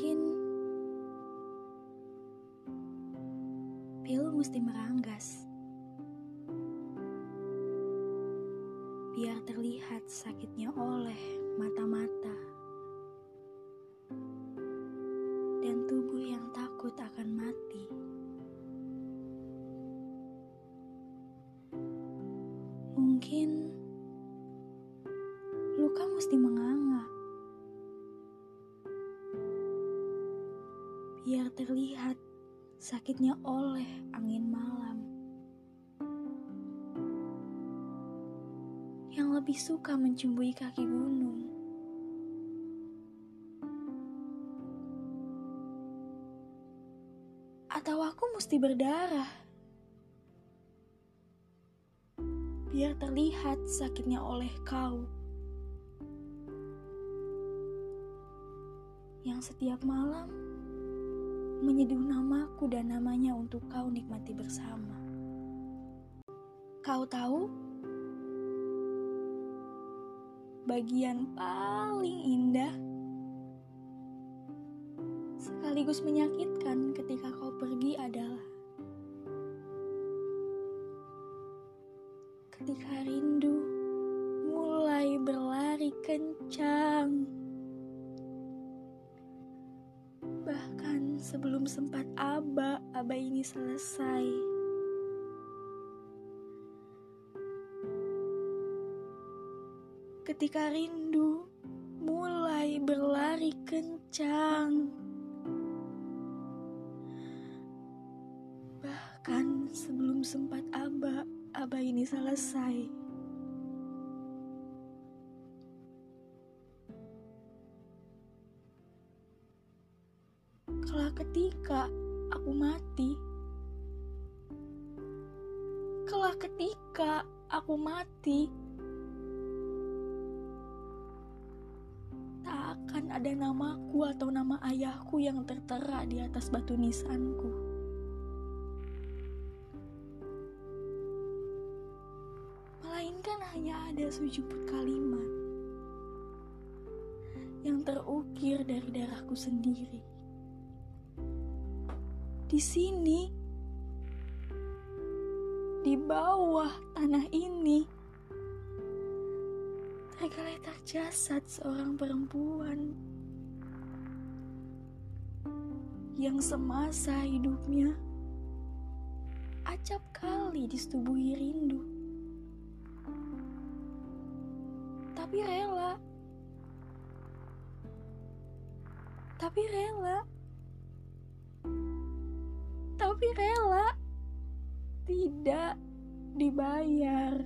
Mungkin pil mesti meranggas biar terlihat sakitnya oleh mata-mata dan tubuh yang takut akan mati. Mungkin luka mesti mengalir. Biar terlihat sakitnya oleh angin malam. Yang lebih suka mencumbui kaki gunung. Atau aku mesti berdarah. Biar terlihat sakitnya oleh kau. Yang setiap malam menyeduh namaku dan namanya untuk kau nikmati bersama. Kau tahu? Bagian paling indah sekaligus menyakitkan ketika kau pergi adalah ketika rindu mulai berlari kencang. Sebelum sempat aba, aba ini selesai. Ketika rindu mulai berlari kencang. Bahkan sebelum sempat aba, aba ini selesai. Kala ketika aku mati, kala ketika aku mati, tak akan ada namaku atau nama ayahku yang tertera di atas batu nisanku. Melainkan hanya ada sujuput kalimat yang terukir dari darahku sendiri. Di sini, di bawah tanah ini, tergeletak jasad seorang perempuan yang semasa hidupnya acap kali disetubuhi rindu. Tapi rela. Tapi rela. Tapi rela. Tidak dibayar.